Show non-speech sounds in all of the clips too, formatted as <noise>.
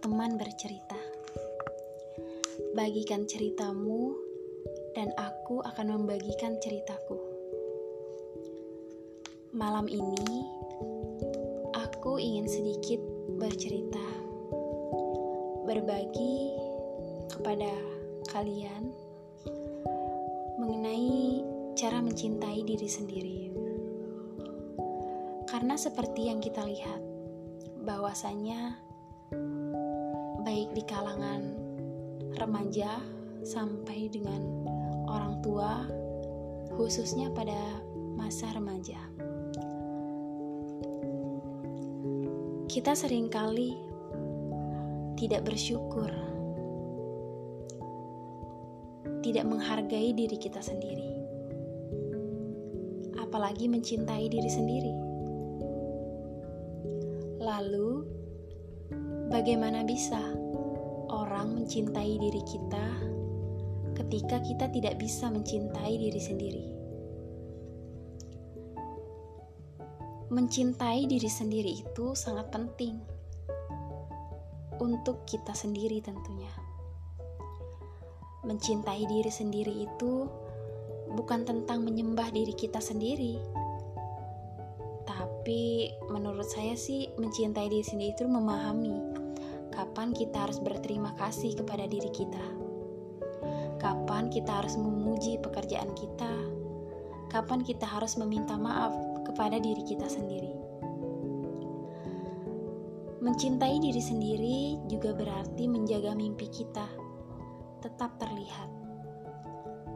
teman bercerita. Bagikan ceritamu, dan aku akan membagikan ceritaku. Malam ini, aku ingin sedikit bercerita, berbagi kepada kalian mengenai cara mencintai diri sendiri. Karena seperti yang kita lihat, bahwasanya baik di kalangan remaja sampai dengan orang tua, khususnya pada masa remaja. Kita sering kali tidak bersyukur, tidak menghargai diri kita sendiri, apalagi mencintai diri sendiri. Lalu, bagaimana bisa orang mencintai diri kita ketika kita tidak bisa mencintai diri sendiri? Mencintai diri sendiri itu sangat penting untuk kita sendiri, tentunya. Mencintai diri sendiri itu bukan tentang menyembah diri kita sendiri tapi menurut saya sih mencintai diri sendiri itu memahami kapan kita harus berterima kasih kepada diri kita. Kapan kita harus memuji pekerjaan kita. Kapan kita harus meminta maaf kepada diri kita sendiri. Mencintai diri sendiri juga berarti menjaga mimpi kita tetap terlihat.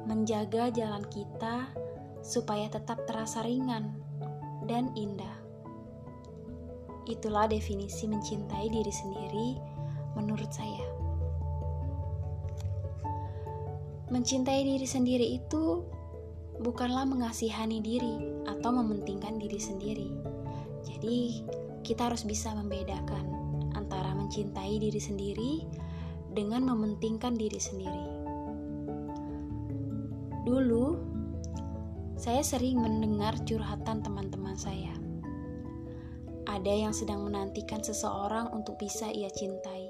Menjaga jalan kita supaya tetap terasa ringan dan indah. Itulah definisi mencintai diri sendiri menurut saya. Mencintai diri sendiri itu bukanlah mengasihani diri atau mementingkan diri sendiri. Jadi, kita harus bisa membedakan antara mencintai diri sendiri dengan mementingkan diri sendiri. Dulu, saya sering mendengar curhatan teman-teman saya. Ada yang sedang menantikan seseorang untuk bisa ia cintai.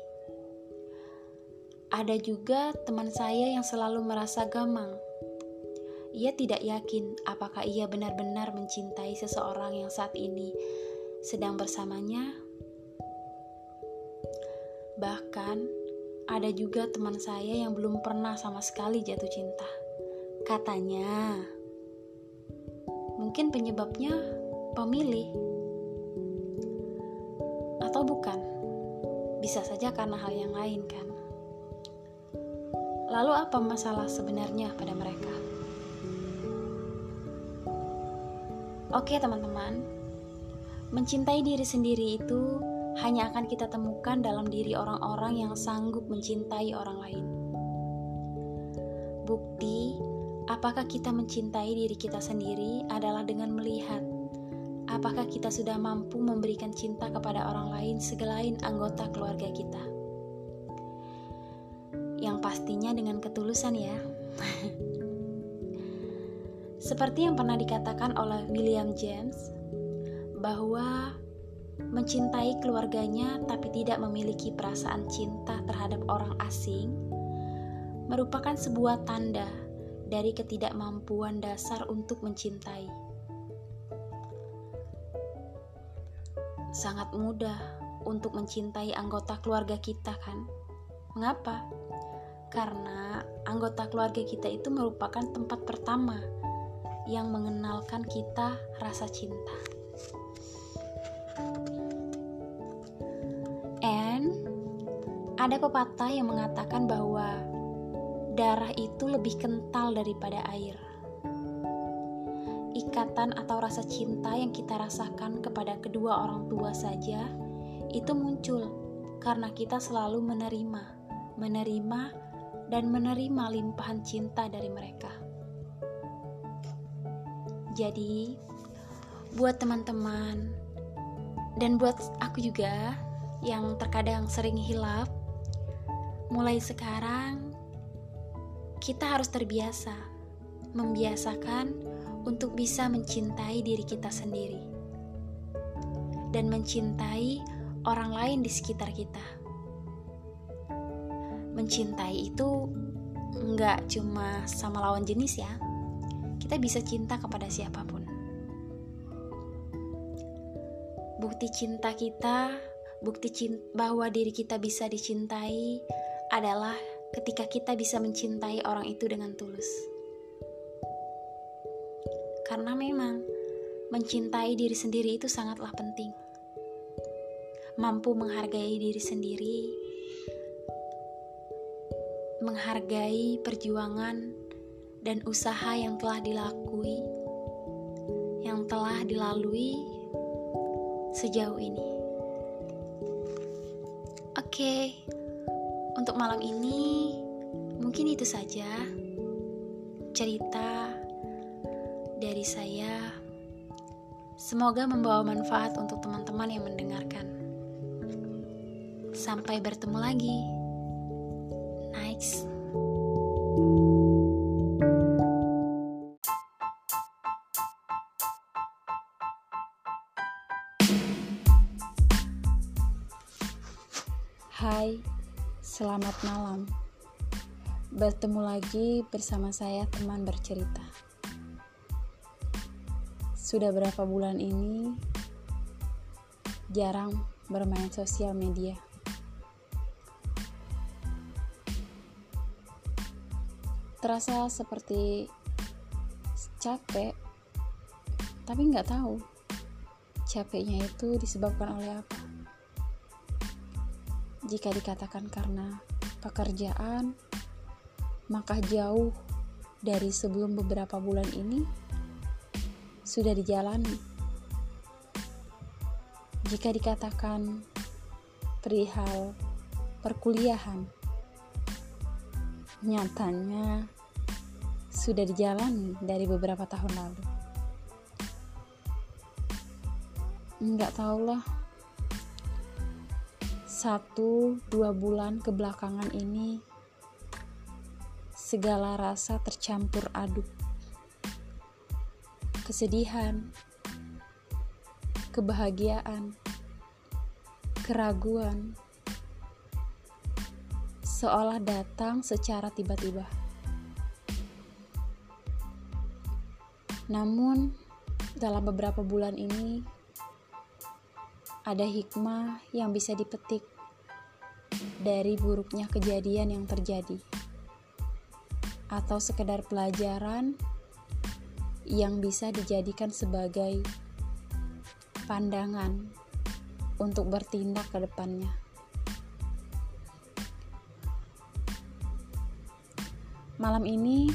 Ada juga teman saya yang selalu merasa gamang. Ia tidak yakin apakah ia benar-benar mencintai seseorang yang saat ini sedang bersamanya. Bahkan, ada juga teman saya yang belum pernah sama sekali jatuh cinta. Katanya, Mungkin penyebabnya pemilih atau bukan. Bisa saja karena hal yang lain kan. Lalu apa masalah sebenarnya pada mereka? Oke teman-teman, mencintai diri sendiri itu hanya akan kita temukan dalam diri orang-orang yang sanggup mencintai orang lain. Bukti Apakah kita mencintai diri kita sendiri adalah dengan melihat apakah kita sudah mampu memberikan cinta kepada orang lain segelain anggota keluarga kita. Yang pastinya dengan ketulusan ya. <laughs> Seperti yang pernah dikatakan oleh William James bahwa mencintai keluarganya tapi tidak memiliki perasaan cinta terhadap orang asing merupakan sebuah tanda dari ketidakmampuan dasar untuk mencintai. Sangat mudah untuk mencintai anggota keluarga kita, kan? Mengapa? Karena anggota keluarga kita itu merupakan tempat pertama yang mengenalkan kita rasa cinta. And ada pepatah yang mengatakan bahwa darah itu lebih kental daripada air. Ikatan atau rasa cinta yang kita rasakan kepada kedua orang tua saja itu muncul karena kita selalu menerima, menerima, dan menerima limpahan cinta dari mereka. Jadi, buat teman-teman dan buat aku juga yang terkadang sering hilap, mulai sekarang kita harus terbiasa membiasakan untuk bisa mencintai diri kita sendiri dan mencintai orang lain di sekitar kita. Mencintai itu nggak cuma sama lawan jenis ya. Kita bisa cinta kepada siapa pun. Bukti cinta kita, bukti cinta bahwa diri kita bisa dicintai adalah ketika kita bisa mencintai orang itu dengan tulus. Karena memang mencintai diri sendiri itu sangatlah penting. Mampu menghargai diri sendiri, menghargai perjuangan dan usaha yang telah dilakui, yang telah dilalui sejauh ini. Oke, untuk malam ini mungkin itu saja cerita dari saya. Semoga membawa manfaat untuk teman-teman yang mendengarkan. Sampai bertemu lagi. Nice. Hai, selamat malam. Bertemu lagi bersama saya, teman bercerita. Sudah berapa bulan ini jarang bermain sosial media. Terasa seperti capek, tapi nggak tahu capeknya itu disebabkan oleh apa. Jika dikatakan karena pekerjaan, maka jauh dari sebelum beberapa bulan ini sudah dijalani. Jika dikatakan perihal perkuliahan, nyatanya sudah dijalani dari beberapa tahun lalu. Enggak tahulah, satu dua bulan kebelakangan ini segala rasa tercampur aduk kesedihan, kebahagiaan, keraguan, seolah datang secara tiba-tiba. Namun, dalam beberapa bulan ini, ada hikmah yang bisa dipetik dari buruknya kejadian yang terjadi, atau sekedar pelajaran yang bisa dijadikan sebagai pandangan untuk bertindak ke depannya. Malam ini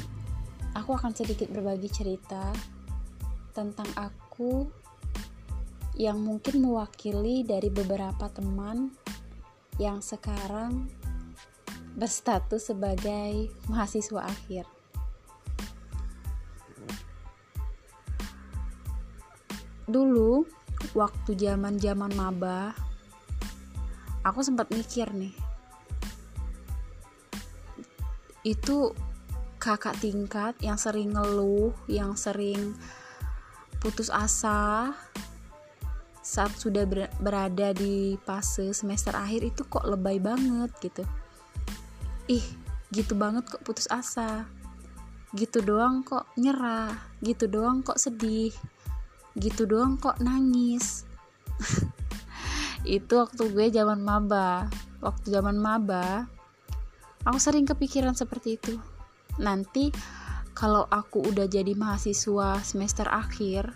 aku akan sedikit berbagi cerita tentang aku yang mungkin mewakili dari beberapa teman yang sekarang berstatus sebagai mahasiswa akhir. dulu waktu zaman zaman maba aku sempat mikir nih itu kakak tingkat yang sering ngeluh yang sering putus asa saat sudah berada di fase semester akhir itu kok lebay banget gitu. Ih gitu banget kok putus asa. Gitu doang kok nyerah. Gitu doang kok sedih. Gitu doang kok nangis. <laughs> Itu waktu gue zaman maba. Waktu zaman maba aku sering kepikiran seperti itu nanti kalau aku udah jadi mahasiswa semester akhir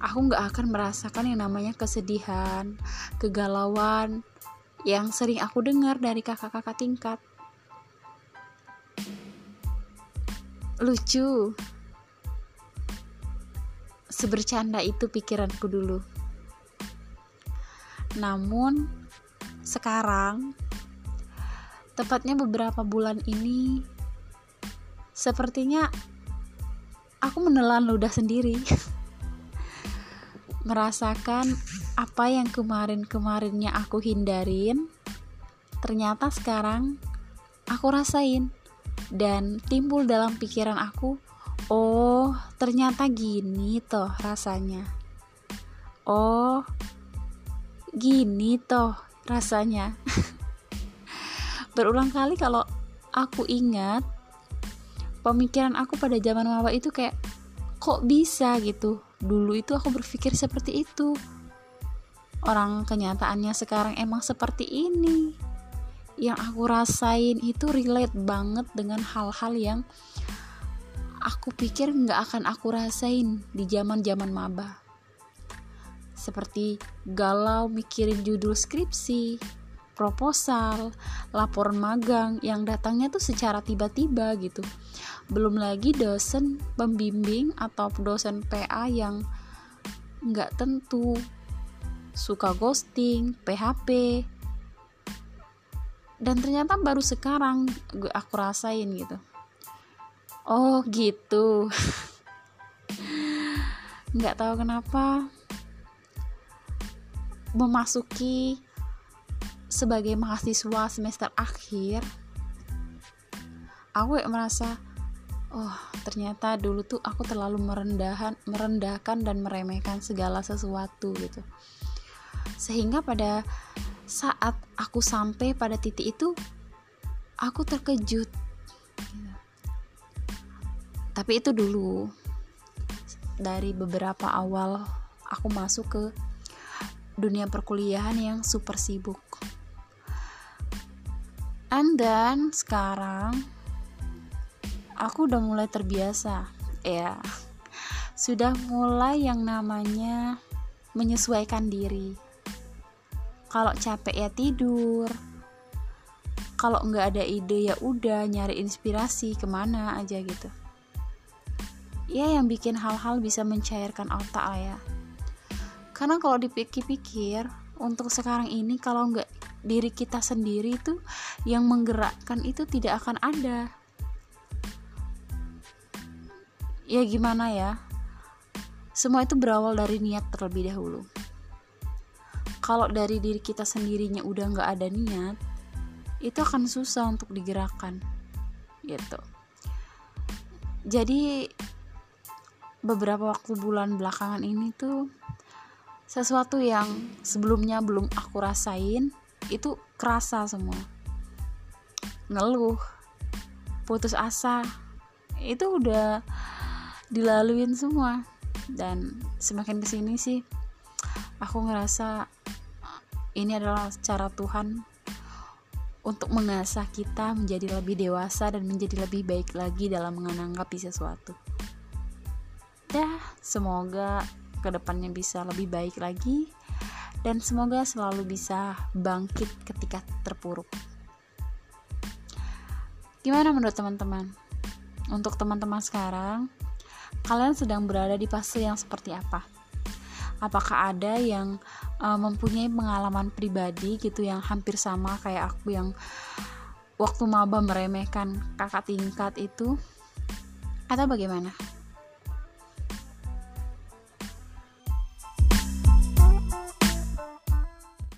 aku nggak akan merasakan yang namanya kesedihan kegalauan yang sering aku dengar dari kakak-kakak tingkat lucu sebercanda itu pikiranku dulu. Namun sekarang tepatnya beberapa bulan ini sepertinya aku menelan ludah sendiri. <laughs> Merasakan apa yang kemarin-kemarinnya aku hindarin ternyata sekarang aku rasain dan timbul dalam pikiran aku Oh, ternyata gini toh rasanya. Oh, gini toh rasanya. <laughs> berulang kali kalau aku ingat pemikiran aku pada zaman maba itu kayak kok bisa gitu? Dulu itu aku berpikir seperti itu. Orang kenyataannya sekarang emang seperti ini. Yang aku rasain itu relate banget dengan hal-hal yang aku pikir nggak akan aku rasain di zaman zaman maba. Seperti galau mikirin judul skripsi proposal, laporan magang yang datangnya tuh secara tiba-tiba gitu. Belum lagi dosen pembimbing atau dosen PA yang nggak tentu, suka ghosting, PHP, dan ternyata baru sekarang gue aku rasain gitu. Oh gitu. <laughs> nggak tahu kenapa memasuki sebagai mahasiswa semester akhir aku merasa oh ternyata dulu tuh aku terlalu merendahkan merendahkan dan meremehkan segala sesuatu gitu. Sehingga pada saat aku sampai pada titik itu aku terkejut. Tapi itu dulu. Dari beberapa awal aku masuk ke dunia perkuliahan yang super sibuk and then sekarang aku udah mulai terbiasa ya. Sudah mulai yang namanya menyesuaikan diri. Kalau capek ya tidur kalau nggak ada ide ya udah nyari inspirasi ke mana aja gitu. Ya yang bikin hal-hal bisa mencairkan otak lah ya. Karena kalau dipikir-pikir untuk sekarang ini kalau nggak diri kita sendiri itu yang menggerakkan itu tidak akan ada. Ya gimana ya? Semua itu berawal dari niat terlebih dahulu. Kalau dari diri kita sendirinya udah nggak ada niat itu akan susah untuk digerakkan gitu. Jadi beberapa waktu bulan belakangan ini tuh sesuatu yang sebelumnya belum aku rasain itu kerasa semua. Ngeluh putus asa. Itu udah dilaluin semua. Dan semakin ke sini sih aku ngerasa ini adalah cara Tuhan untuk mengasah kita menjadi lebih dewasa dan menjadi lebih baik lagi dalam menanggapi sesuatu. Ya, semoga ke depannya bisa lebih baik lagi dan semoga selalu bisa bangkit ketika terpuruk. Gimana menurut teman-teman? Untuk teman-teman sekarang kalian sedang berada di fase yang seperti apa? Apakah ada yang uh, mempunyai pengalaman pribadi gitu yang hampir sama kayak aku yang waktu maba meremehkan kakak tingkat itu? Atau bagaimana